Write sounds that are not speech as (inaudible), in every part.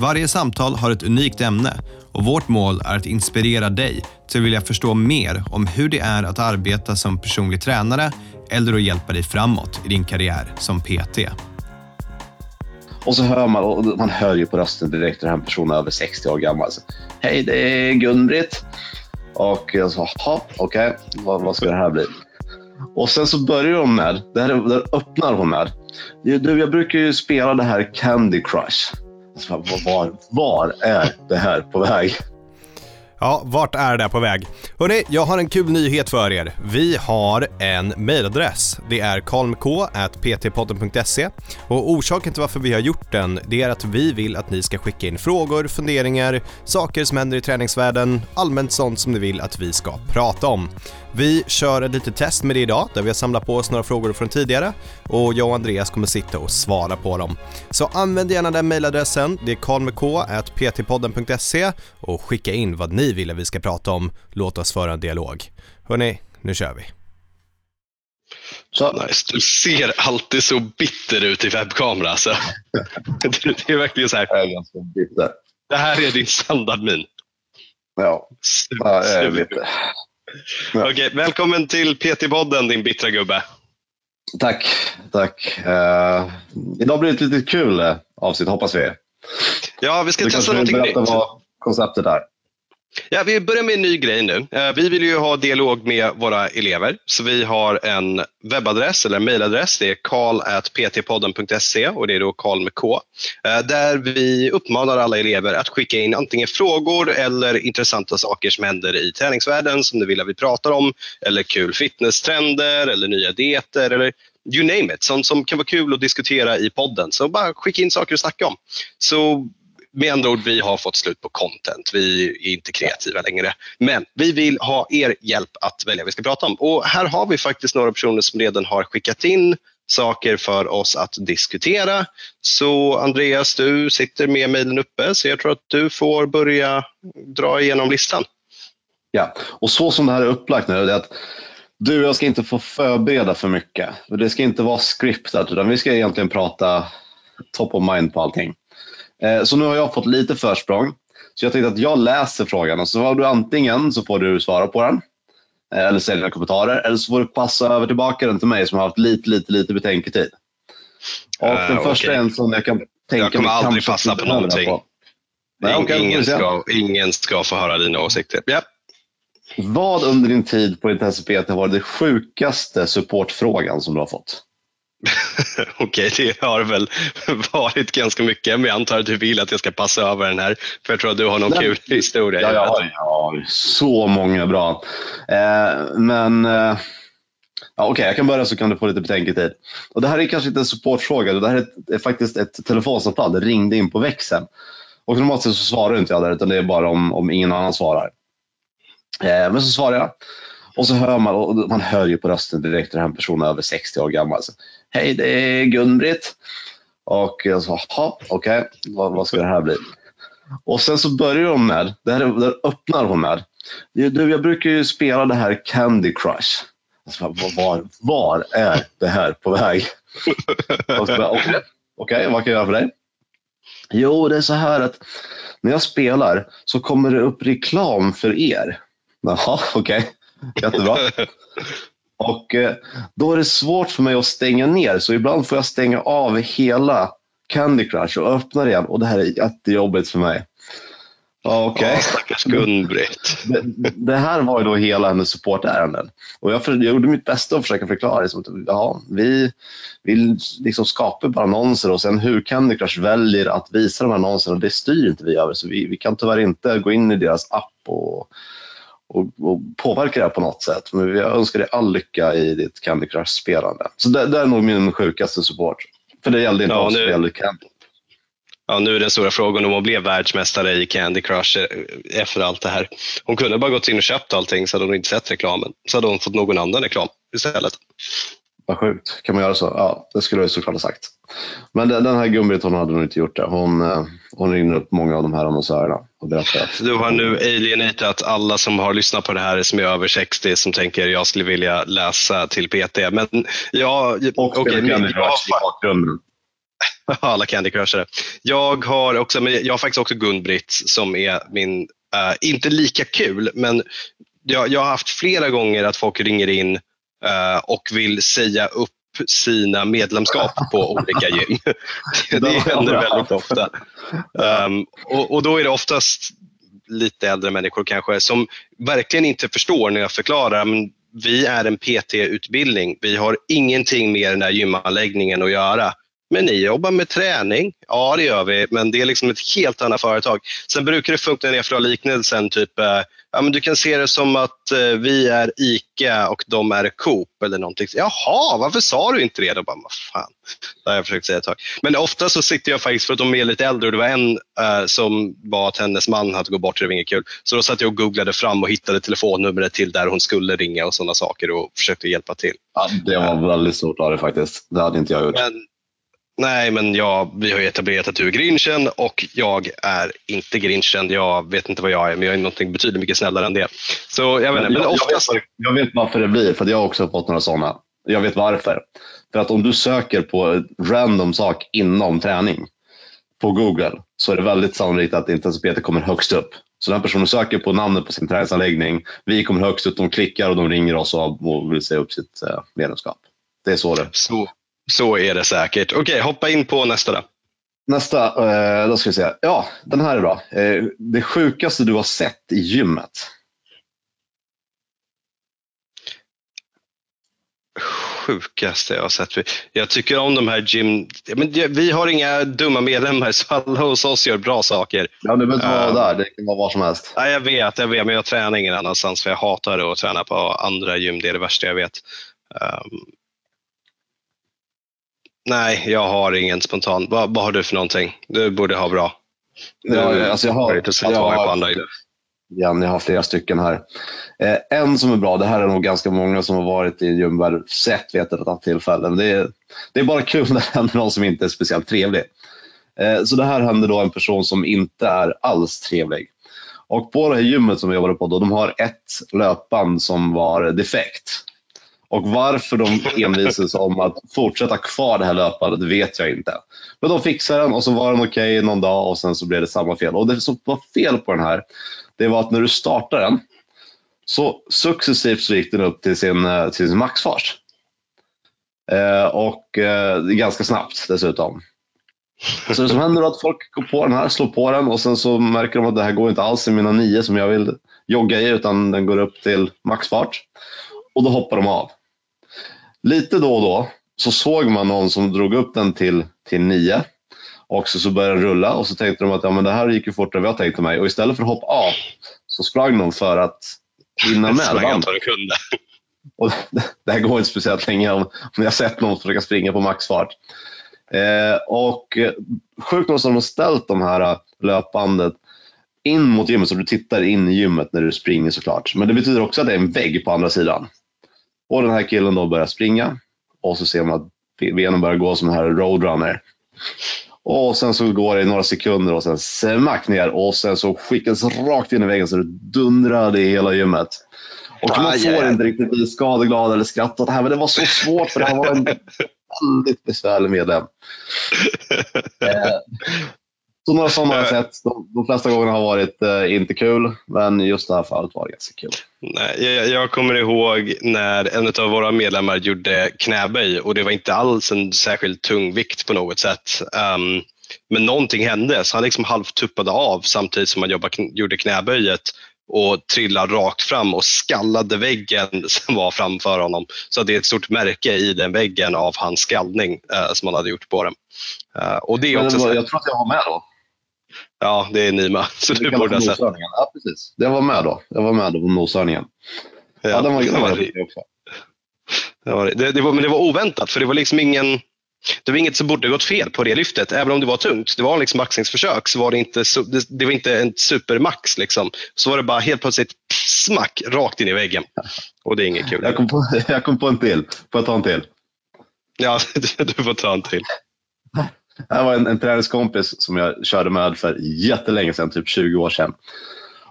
Varje samtal har ett unikt ämne och vårt mål är att inspirera dig till att vilja förstå mer om hur det är att arbeta som personlig tränare eller att hjälpa dig framåt i din karriär som PT. Och så hör man, och man hör ju på rösten direkt när den här personen är över 60 år gammal. Så, Hej, det är Gun-Britt. Och jag sa, jaha, okej, okay, vad, vad ska det här bli? Och sen så börjar hon med, det här, det här öppnar hon med. Du, jag brukar ju spela det här Candy Crush. Alltså, var, var är det här på väg? Ja, vart är det på väg? Hörrni, jag har en kul nyhet för er. Vi har en mailadress. Det är kalmk.ptpodden.se och orsaken till varför vi har gjort den, det är att vi vill att ni ska skicka in frågor, funderingar, saker som händer i träningsvärlden, allmänt sånt som ni vill att vi ska prata om. Vi kör ett litet test med det idag där vi har samlat på oss några frågor från tidigare och jag och Andreas kommer sitta och svara på dem. Så använd gärna den mailadressen, det är karlmk.ptpodden.se och skicka in vad ni vill att vi ska prata om. Låt oss föra en dialog. Hörni, nu kör vi. Så nice. Du ser alltid så bitter ut i webbkamera. Alltså. (laughs) det är verkligen så här. Jag är ganska bitter. Det här är din standardmin. Ja, jag är bitter. Ja. Okej, välkommen till PT-podden din bittra gubbe. Tack, tack. Uh, idag blir det ett lite kul eh, avsnitt hoppas vi. Ja, vi ska du testa någonting nytt. vad konceptet är. Ja, vi börjar med en ny grej nu. Eh, vi vill ju ha dialog med våra elever, så vi har en webbadress eller en. Det är karl.ptpodden.se och det är då Karl med K. Eh, där vi uppmanar alla elever att skicka in antingen frågor eller intressanta saker som händer i träningsvärlden som du vill att vi pratar om, eller kul fitnesstrender eller nya dieter eller you name it, sånt som kan vara kul att diskutera i podden. Så bara skicka in saker att snacka om. Så med andra ord, vi har fått slut på content. Vi är inte kreativa längre. Men vi vill ha er hjälp att välja vad vi ska prata om. Och här har vi faktiskt några personer som redan har skickat in saker för oss att diskutera. Så Andreas, du sitter med mejlen uppe, så jag tror att du får börja dra igenom listan. Ja, och så som det här är upplagt nu, är att du och jag ska inte få förbereda för mycket. Det ska inte vara scriptat, utan vi ska egentligen prata top of mind på allting. Eh, så nu har jag fått lite försprång. Så jag tänkte att jag läser frågan och så har du antingen så får du svara på den eh, eller sälja kommentarer eller så får du passa över tillbaka den till mig som har haft lite, lite, lite betänketid. Och uh, den första okay. är en som jag kan tänka Jag kommer aldrig passa på någonting. På. Nej, okay, ingen, ska, ingen ska få höra dina åsikter. Yeah. Vad under din tid på intensitet har varit den sjukaste supportfrågan som du har fått? (laughs) Okej, det har väl varit ganska mycket, men jag antar att du vill att jag ska passa över den här. För jag tror att du har någon Nej. kul historia. Ja, jag har, jag har så många bra. Eh, men eh, ja, okej, okay, jag kan börja så kan du få lite betänketid. Och det här är kanske inte en supportfråga, det här är, är faktiskt ett telefonsamtal. Det ringde in på växeln. Och normalt sett så svarar inte jag där, utan det är bara om, om ingen annan svarar. Eh, men så svarar jag. Och så hör man, och man hör ju på rösten direkt den här personen är över 60 år gammal. Så, Hej, det är Gun-Britt. Och jag sa, okej, okay, vad, vad, ska det här bli? Och sen så börjar hon med, det här, det här öppnar hon med. Du, jag brukar ju spela det här Candy Crush. Alltså, var, var är det här på väg? (laughs) Okej, okay, okay, vad kan jag göra för dig? Jo, det är så här att när jag spelar så kommer det upp reklam för er. Jaha, okej. Okay. Jättebra. Och eh, då är det svårt för mig att stänga ner, så ibland får jag stänga av hela Candy Crush och öppna det igen och det här är jättejobbigt för mig. Okay. Ja, stackars Gun-Britt. Det, det, här var ju då hela hennes supportärenden. Och jag, jag gjorde mitt bästa att försöka förklara. Liksom, att, ja, vi vill liksom skapa bara annonser och sen hur Candy Crush väljer att visa de här annonserna, det styr inte vi över. Så vi, vi kan tyvärr inte gå in i deras app och och, och påverka det på något sätt. Men jag önskar dig all lycka i ditt Candy Crush-spelande. Så det, det, är nog min sjukaste support. För det gällde inte ja, oss, nu, det gällde Candy. ja, nu är den stora frågan om hon blev världsmästare i Candy Crush efter allt det här. Hon kunde bara gått in och köpt allting så hade hon inte sett reklamen. Så hade hon fått någon annan reklam istället. Vad sjukt. Kan man göra så? Ja, det skulle jag såklart ha sagt. Men den här Gun-Britt hon hade nog inte gjort det. Hon, eh, hon ringer upp många av de här annonsörerna och berättar. att- Du har nu alienatat alla som har lyssnat på det här som är över 60 som tänker jag skulle vilja läsa till PT. Men jag, Och okay, men Candy Crush i bakgrunden. (laughs) alla Candy Crushare. Jag har, också, men jag har faktiskt också Gun-Britt som är min, eh, inte lika kul, men jag, jag har haft flera gånger att folk ringer in och vill säga upp sina medlemskap (laughs) på olika gym. (laughs) det händer väldigt ofta. Um, och, och då är det oftast lite äldre människor kanske som verkligen inte förstår när jag förklarar men vi är en PT-utbildning. Vi har ingenting med den här gymanläggningen att göra. Men ni jobbar med träning? Ja, det gör vi, men det är liksom ett helt annat företag. Sen brukar det funka när jag får liknelsen, typ, eh, ja, men du kan se det som att eh, vi är ICA och de är Coop eller någonting. Jaha, varför sa du inte det? Då bara, vad fan. Det har jag försökt säga ett tag. Men ofta så sitter jag faktiskt, för att de är lite äldre och det var en eh, som var att hennes man hade gått bort, det var inget kul. Så då satt jag och googlade fram och hittade telefonnumret till där hon skulle ringa och sådana saker och försökte hjälpa till. Ja, det var väldigt stort av det faktiskt. Det hade inte jag gjort. Men, nej, men jag, vi har ju etablerat att du är grinchen och jag är inte grinchen. Jag vet inte vad jag är, men jag är någonting betydligt mycket snällare än det. Så jag vet inte, men jag, oftast... jag, vet, jag vet varför det blir, för jag har också fått några sådana. Jag vet varför. För att om du söker på random sak inom träning på Google så är det väldigt sannolikt att intensiteten kommer högst upp. Så den personen söker på namnet på sin träningsanläggning, vi kommer högst upp, de klickar och de ringer oss och vill säga upp sitt eh, medlemskap. Det är så det Så, så är det säkert. Okej, hoppa in på nästa då. Nästa, eh, då ska vi se. Ja, den här är bra. Eh, det sjukaste du har sett i gymmet? Sjukaste jag har sett. Jag tycker om de här gym... Men vi har inga dumma medlemmar så alla hos oss gör bra saker. Ja, det behöver inte vara Eh. där, det kan vara var som helst. Nej, jag vet, jag vet, men jag tränar ingen annanstans för jag hatar att träna på andra gym. Det är det värsta jag vet. Nej, jag har ingen spontan. Vad, vad har du för någonting? Du borde ha bra. Ja, alltså jag har, och sett jag var på har, andra igen, jag har flera stycken här. Eh, en som är bra, det här är nog ganska många som har varit i gymvärlden sett vid ett eller annat tillfällen. Det är, det är bara kul när det (laughs) händer någon som inte är speciellt trevlig. Eh, så det här hände då en person som inte är alls trevlig. Och på det här gymmet som vi jobbade på, då, de har ett löpband som var defekt. Och varför de envisades om att fortsätta kvar det här löpandet vet jag inte. Men de fixade den och så var den okej någon dag och sen så blev det samma fel. Och det som var fel på den här, det var att när du startar den så successivt så gick den upp till sin, eh, till sin maxfart. Eh, och eh, ganska snabbt dessutom. Så det som händer är att folk går på den här, slår på den och sen så märker de att det här går inte alls i mina nio som jag vill jogga i utan den går upp till maxfart. Och då hoppar de av. Lite då och då så såg man någon som drog upp den till, till nio och så, så började den rulla och så tänkte de att ja, men det här gick ju fortare än vad jag tänkte mig. Och istället för att hoppa av så sprang de för att hinna med. Sprang allt du kunde. Och (laughs) det här går inte speciellt länge om, om jag sett någon försöka springa på maxfart. Eh, och sjukt nog så har de ställt de här eh, löpbandet in mot gymmet så du tittar in i gymmet när du springer såklart. Men det betyder också att det är en vägg på andra sidan. Och den här killen då börjar springa och så ser man att benen börjar gå som en här roadrunner. Och sen så går det några sekunder och sen smack ner och sen så skickas rakt in i väggen så det dundrar i hela gymmet. Och man får aj, aj. inte riktigt bli skadeglad eller skratta åt det här, men det var så (laughs) svårt för det här var en väldigt besvärlig medlem. (laughs) Eh, Så några sådana har jag sett. De, de flesta gångerna har varit eh, inte kul, men just det här fallet var det ganska kul. Nej, jag, jag kommer ihåg när en av våra medlemmar gjorde knäböj och det var inte alls en särskilt tung vikt på något sätt. Ehm, men någonting hände så han liksom halvt tuppade av samtidigt som han jobbade, kn- gjorde knäböjet och trillade rakt fram och skallade väggen (laughs) som var framför honom. Så det är ett stort märke i den väggen av hans skallning eh, som han hade gjort på den. Eh, och det är Men också så, jag tror att jag var med då. Ja, det är Nima, (laughs) så Det du kallas borde ha sett. Ja, precis. Jag var med då. Jag var med då på noshörningen. Ja, den var, den var det, också. det, var, det, det var, men det var oväntat för det var liksom ingen det var inget som borde gått fel på det lyftet, även om det var tungt. Det var liksom maxningsförsök, så var det inte, det, det var inte en supermax. Liksom. Så var det bara helt plötsligt smack rakt in i väggen. Och det är inget kul. Jag kom på, (laughs) jag kom på en till. Får jag ta en till? Ja, (laughs) du får ta en till. Det här var en, en träningskompis som jag körde med för jättelänge sedan, typ 20 år sedan.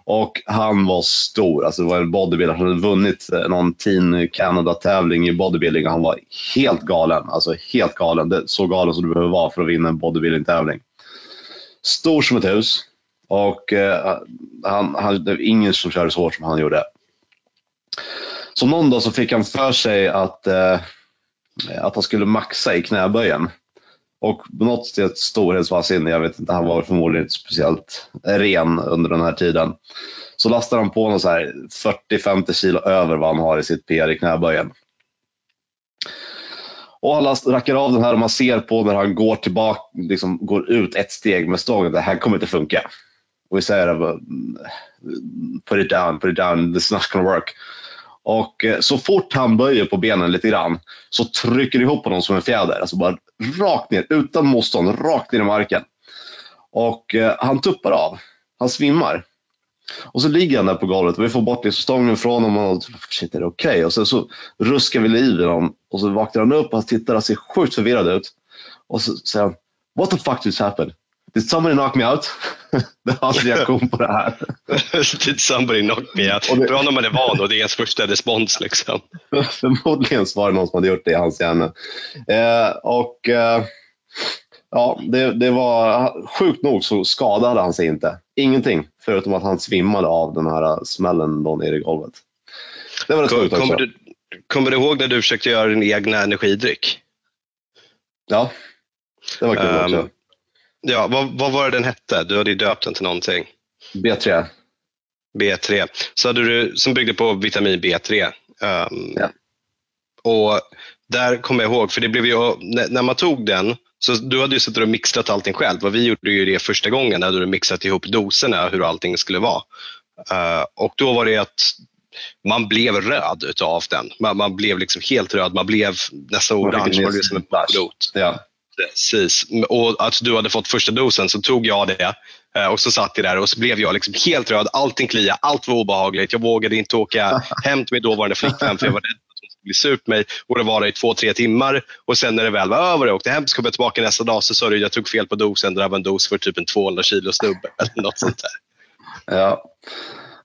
Och han var stor, alltså det var en bodybuilder. Han hade vunnit eh, någon Teen Canada-tävling i bodybuilding och han var helt galen. Alltså helt galen. Det, så galen som du behöver vara för att vinna en bodybuilding-tävling. Stor som ett hus. Och eh, han, han, det var ingen som körde så hårt som han gjorde. Så någon dag så fick han för sig att, eh, att han skulle maxa i knäböjen. Och på något sätt storhetsvansinne, jag vet inte, han var förmodligen inte speciellt ren under den här tiden. Så lastar han på något 40-50 kilo över vad han har i sitt PR i knäböjen. Och han rackar av den här och man ser på när han går tillbaka, liksom går ut ett steg med stången, det här kommer inte funka. Och vi säger mm, put it down, put it down, this is not gonna work. Och eh, så fort han böjer på benen lite grann så trycker det ihop honom som en fjäder. Alltså bara rakt ner, utan motstånd, rakt ner i marken. Och eh, han tuppar av. Han svimmar. Och så ligger han där på golvet och vi får bort liksom stången från honom och shit, är det okej? Okay? Och sen så ruskar vi liv i honom och så vaknar han upp och han tittar och ser sjukt förvirrad ut. Och så säger han, what the fuck just happened? Did somebody knock me out? (laughs) det är hans reaktion på det här. (laughs) Did somebody knock me out? Bra när man är van och det är ens första respons. Liksom. (laughs) Förmodligen var det någon som hade gjort det i hans hjärna. Eh, och eh, ja, det, det, var sjukt nog så skadade han sig inte. Ingenting, förutom att han svimmade av den här smällen då nere i golvet. Det var rätt sjukt också. Kommer du, kommer du ihåg när du försökte göra din egna energidryck? Ja, det var kul um, också. Ja, vad, vad var det den hette? Du hade ju döpt den till någonting. B3. B3. Så hade du, som byggde på vitamin B3. Um, ja. Och där kommer jag ihåg, för det blev ju, när man tog den, så du hade ju suttit och mixat allting själv och vi gjorde ju det första gången, när du mixat ihop doserna, hur allting skulle vara. Uh, och då var det att man blev röd utav den. Man, man blev liksom helt röd, man blev nästan orange, man blev som en blod. Ja. Precis. Och att du hade fått första dosen så tog jag det eh, och så satt jag där och så blev jag liksom helt röd. Allting kliade, allt var obehagligt. Jag vågade inte åka (laughs) hem till min dåvarande flickvän för jag var rädd att hon skulle bli sur på mig. Och det var i två, tre timmar och sen när det väl var över och åkte hem så kom jag tillbaka nästa dag så sa du jag tog fel på dosen. Det var en dos för typ en 200 kilo snubbe (laughs) eller något sånt där. Ja.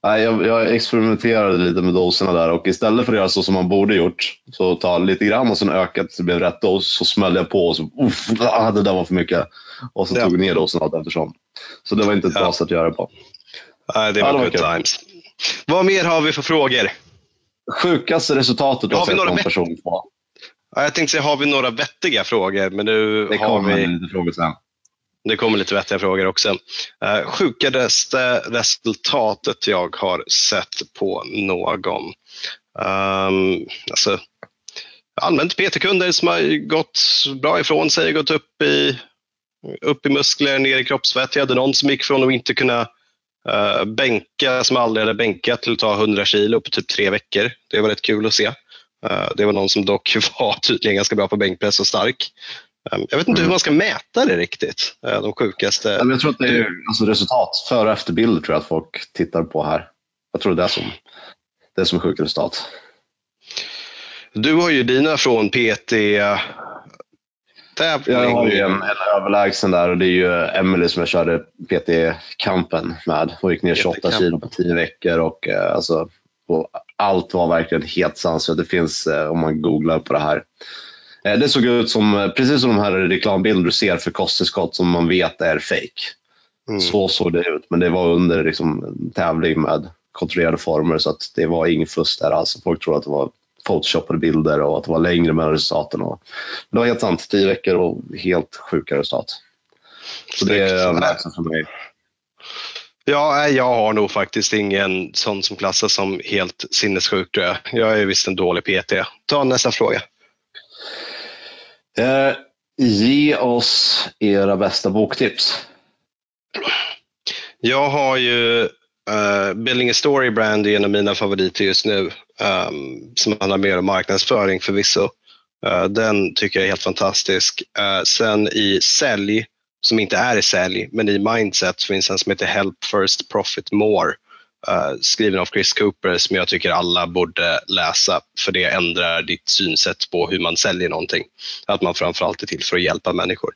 Nej, jag, jag, experimenterade lite med doserna där och istället för att göra så som man borde gjort, så ta lite grann och sen öka tills det blev rätt dos, så smällde jag på och så uff, ah, (laughs) det där var för mycket. Och så ja. tog ner dosen allt eftersom. Så det var inte ett ja. bra sätt att göra det på. Nej, det var, ja, good times. Vad mer har vi för frågor? Sjukaste resultatet du har sett någon person på? Ja, jag tänkte säga, har vi några vettiga frågor? Men nu det har vi... lite frågor sen. Det kommer lite vettiga frågor också. Eh, sjukaste resultatet jag har sett på någon. Um, alltså, använt PT-kunder som har gått bra ifrån sig, gått upp i, upp i muskler, ner i kroppsfett. Jag hade någon som gick från att inte kunna uh, bänka, som aldrig hade bänkat, till att ta 100 kilo på typ tre veckor. Det var rätt kul att se. Uh, det var någon som dock (laughs) var tydligen ganska bra på bänkpress och stark. Ehm, jag vet inte hur mm. man ska mäta det riktigt, eh, de sjukaste. Jag tror att det är alltså resultat, före och efterbilder tror jag att folk tittar på här. Jag tror det är som, det är som är sjuka resultat. Du har ju dina från PT tävling. Jag har ju en, en överlägsen där och det är ju Emily som jag körde PT-kampen med. Hon gick ner 28 kilo på 10 veckor och, eh, alltså, och allt var verkligen helt sanslöst. Det finns eh, om man googlar på det här. Eh, det såg ut som, eh, precis som de här reklambilderna du ser för kosttillskott som man vet är fake. Mm. Så såg det ut, men det var under liksom, en tävling med kontrollerade former så att det var ingen fusk där alls. Folk trodde att det var photoshoppade bilder och att det var längre mellan resultaten. Och, det var helt sant, tio veckor och helt sjuka resultat. Så det är överlägset för mig. Ja, jag har nog faktiskt ingen sån som klassas som helt sinnessjuk. Jag är visst en dålig PT. Ta nästa fråga. Eh, ge oss era bästa boktips. Jag har ju uh, Building a Story Brand är en av mina favoriter just nu. Um, som handlar mer om marknadsföring förvisso. Eh, den tycker jag är helt fantastisk. Eh, sen i sälj, som inte är i sälj, men i mindset finns en som heter Help First Profit More Uh, skriven av Chris Cooper som jag tycker alla borde läsa för det ändrar ditt synsätt på hur man säljer någonting. Att man framförallt är till för att hjälpa människor.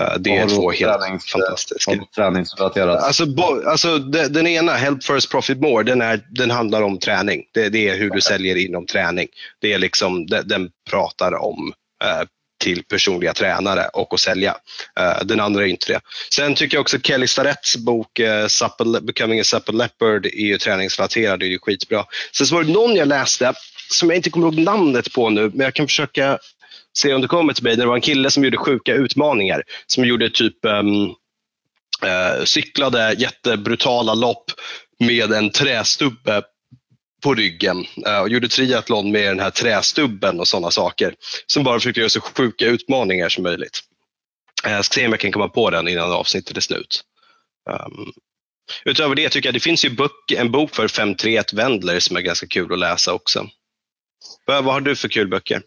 Uh, det är två helt tränings, fantastiska. Träningsrelaterat? Alltså, bo, alltså de, den ena, Help First Profit More, den, är, den handlar om träning. Det, det är hur du säljer inom träning. Det är liksom, den, den pratar om uh, till personliga tränare och att sälja. Uh, den andra är inte det. Sen tycker jag också Kelly Starretts bok uh, Becoming a Supple Leopard är ju träningsrelaterad, det är ju skitbra. Sen så var det någon jag läste som jag inte kommer ihåg namnet på nu, men jag kan försöka se om det kommer till mig. Det var en kille som gjorde sjuka utmaningar, som gjorde typ um, uh, cyklade jättebrutala lopp med en trästubbe på ryggen eh, och gjorde triathlon med den här trästubben och sådana saker. Som bara försökte göra så sjuka utmaningar som möjligt. Eh, jag ska se om jag kan komma på den innan avsnittet är slut. Um, utöver det tycker jag det finns ju bok, en bok för 531 Wendler som är ganska kul att läsa också. Vad, vad har du för kul böcker?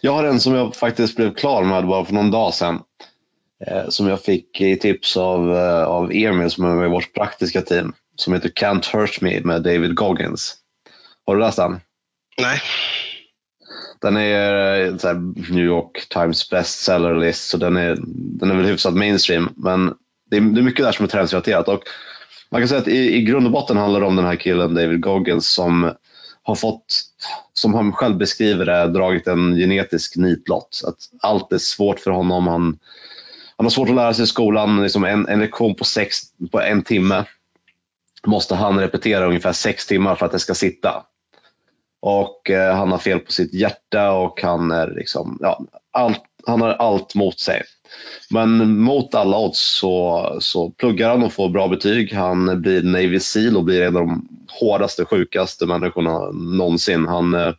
Jag har en som jag faktiskt blev klar med bara för någon dag sedan. Eh, som jag fick i tips av, eh, av Emil som är med i vårt praktiska team som heter Can't Hurt Me med David Goggins. Har du läst den? Nej. Den är eh, så New York Times bestseller list, så den är, den är väl hyfsat mainstream. Men det är, det är mycket där som är träningsrelaterat. Och man kan säga att i, i grund och botten handlar det om den här killen David Goggins som har fått, som han själv beskriver det, dragit en genetisk nitlott. Att allt är svårt för honom. Han, han har svårt att lära sig i skolan, liksom en, en lektion på, sex, på en timme måste han repetera ungefär sex timmar för att det ska sitta. Och eh, han har fel på sitt hjärta och han, är liksom, ja, allt, han har allt mot sig. Men mot alla odds så, så pluggar han och får bra betyg. Han blir Navy Seal och blir en av de hårdaste, sjukaste människorna någonsin. Han eh,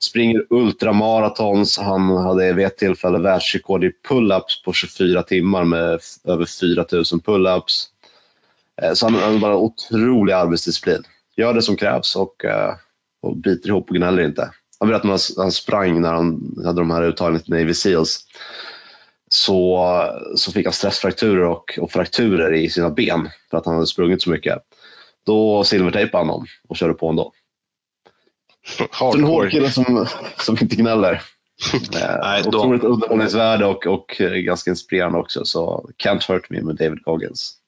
springer ultramaratons. Han hade vid ett tillfälle världsrekord i pull-ups på 24 timmar med över 4000 pull-ups. Eh, så han har bara otrolig arbetsdisciplin. Gör det som krävs och, eh, och biter ihop och gnäller inte. Han berättade att han sprang när han hade de här uttagningarna till Navy Seals. Så, så fick han stressfrakturer och, och frakturer i sina ben för att han hade sprungit så mycket. Då silvertejpade han dem och körde på ändå. En hård kille som, som inte gnäller. (laughs) Nej, då... Otroligt underhållningsvärde och, och ganska inspirerande också. Så Can't Hurt Me med David Goggins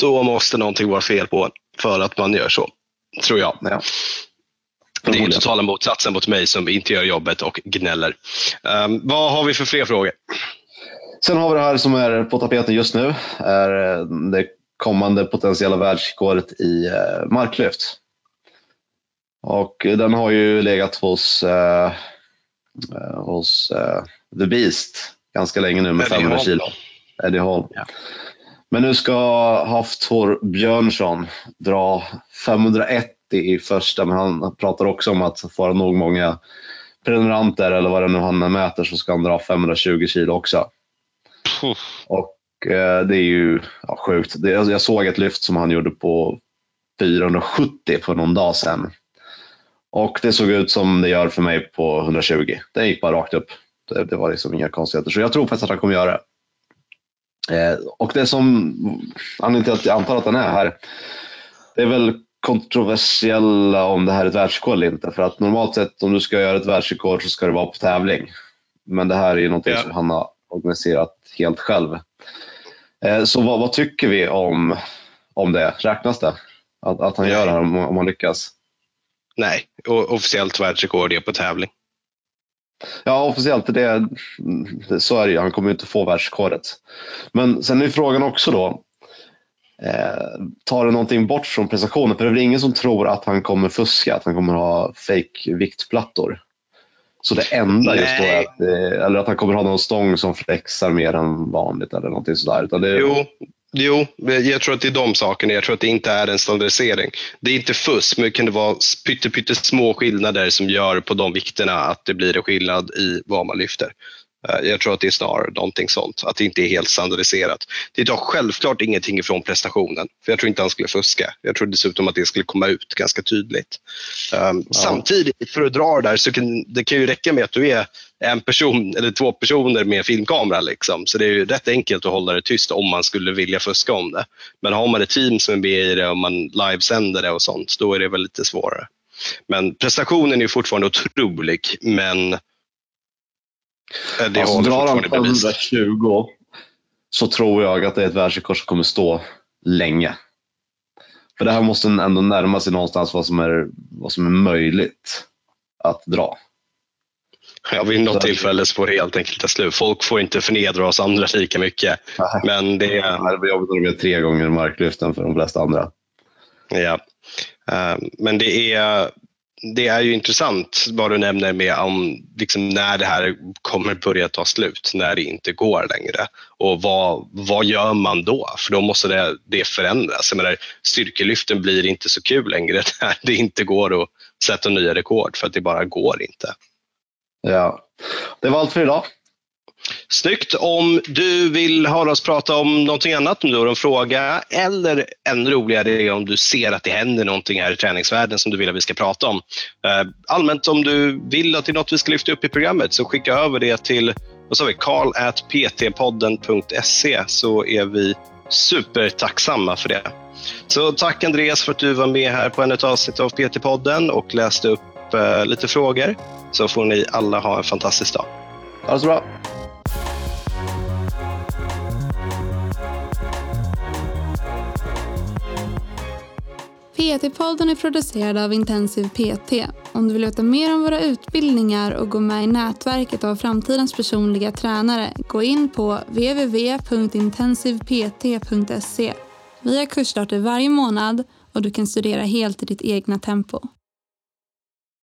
då måste någonting vara fel på för att man gör så, tror jag. Ja. Det är ju totala motsatsen mot mig som inte gör jobbet och gnäller. Um, vad har vi för fler frågor? Sen har vi det här som är på tapeten just nu. är eh, det kommande potentiella världsrekordet i uh, marklyft. Och den har ju legat hos, uh, hos uh, The Beast ganska länge nu med 500 kilo. Eddie Hall. Ja. Men nu ska Haftor Björnsson dra 501 i första, men han pratar också om att får han nog många prenumeranter eller vad det nu han mäter så ska han dra 520 kilo också. Puff. Och eh, det är ju ja, sjukt. Det, jag såg ett lyft som han gjorde på 470 för någon dag sedan. Och det såg ut som det gör för mig på 120. Det gick bara rakt upp. Det, det var liksom inga konstigheter. Så jag tror faktiskt att han kommer göra det. Eh, och det som, anledningen till att jag antar att den är här, det är väl kontroversiella om det här är ett världsrekord eller inte. För att normalt sett om du ska göra ett världsrekord så ska det vara på tävling. Men det här är ju någonting ja. som han har organiserat helt själv. Eh, så vad, vad, tycker vi om, om det? Räknas det? Att, att han gör det här om, om han lyckas? Nej, officiellt världsrekord är på tävling. Ja, officiellt det, så är det ju. Han kommer ju inte få världsrekordet. Men sen är frågan också då, eh, tar det någonting bort från prestationen? För det är väl ingen som tror att han kommer fuska, att han kommer ha fake viktplattor. Så det enda just då är att, eh, eller att han kommer ha någon stång som flexar mer än vanligt eller någonting sådär. Utan det, jo, Jo, jag tror att det är de sakerna. Jag tror att det inte är en standardisering. Det är inte fusk, men det kan vara pyttesmå skillnader som gör på de vikterna att det blir en skillnad i vad man lyfter. Eh, jag tror att det är snarare någonting sånt, att det inte är helt standardiserat. Det tar självklart ingenting ifrån prestationen, för jag tror inte han skulle fuska. Jag tror dessutom att det skulle komma ut ganska tydligt. Um, ja. Samtidigt, för att dra det där, så kan det kan ju räcka med att du är en person eller två personer med filmkamera. Liksom. Så det är ju rätt enkelt att hålla det tyst om man skulle vilja fuska om det. Men har man ett team som är med i det och man livesänder det och sånt, då är det väl lite svårare. Men prestationen är fortfarande otrolig, men det alltså, drar han 120 så tror jag att det är ett världsrekord som kommer stå länge. För det här måste ändå närma sig någonstans vad som är, vad som är möjligt att dra. Ja, vid något tillfälle så får det helt enkelt ta slut. Folk får inte förnedra oss andra lika mycket. Nej. Men det... det blir jobbigt när de gör tre gånger marklyften för de flesta andra. Ja, eh, men det är, det är ju intressant vad du nämner med om liksom när det här kommer börja ta slut, när det inte går längre. Och vad, vad gör man då? För då måste det, det förändras. Jag menar, styrkelyften blir inte så kul längre (laughs) när det inte går att sätta nya rekord för att det bara går inte. Ja, det var allt för idag. Snyggt. Om du vill höra oss prata om någonting annat, om du har en fråga eller ännu roligare är om du ser att det händer någonting här i träningsvärlden som du vill att vi ska prata om. Eh, allmänt om du vill att det är något vi ska lyfta upp i programmet så skicka över det till vad sa vi, karl.ptpodden.se så är vi supertacksamma för det. Så tack Andreas för att du var med här på en ett avsnitt av PT-podden och läste upp eh, lite frågor. Så får ni alla ha en fantastisk dag. Ha det så bra. PT-podden är producerad av Intensiv PT. Om du vill veta mer om våra utbildningar och gå med i nätverket av framtidens personliga tränare, gå in på www.intensivpt.se. Vi har kursstarter varje månad och du kan studera helt i ditt egna tempo.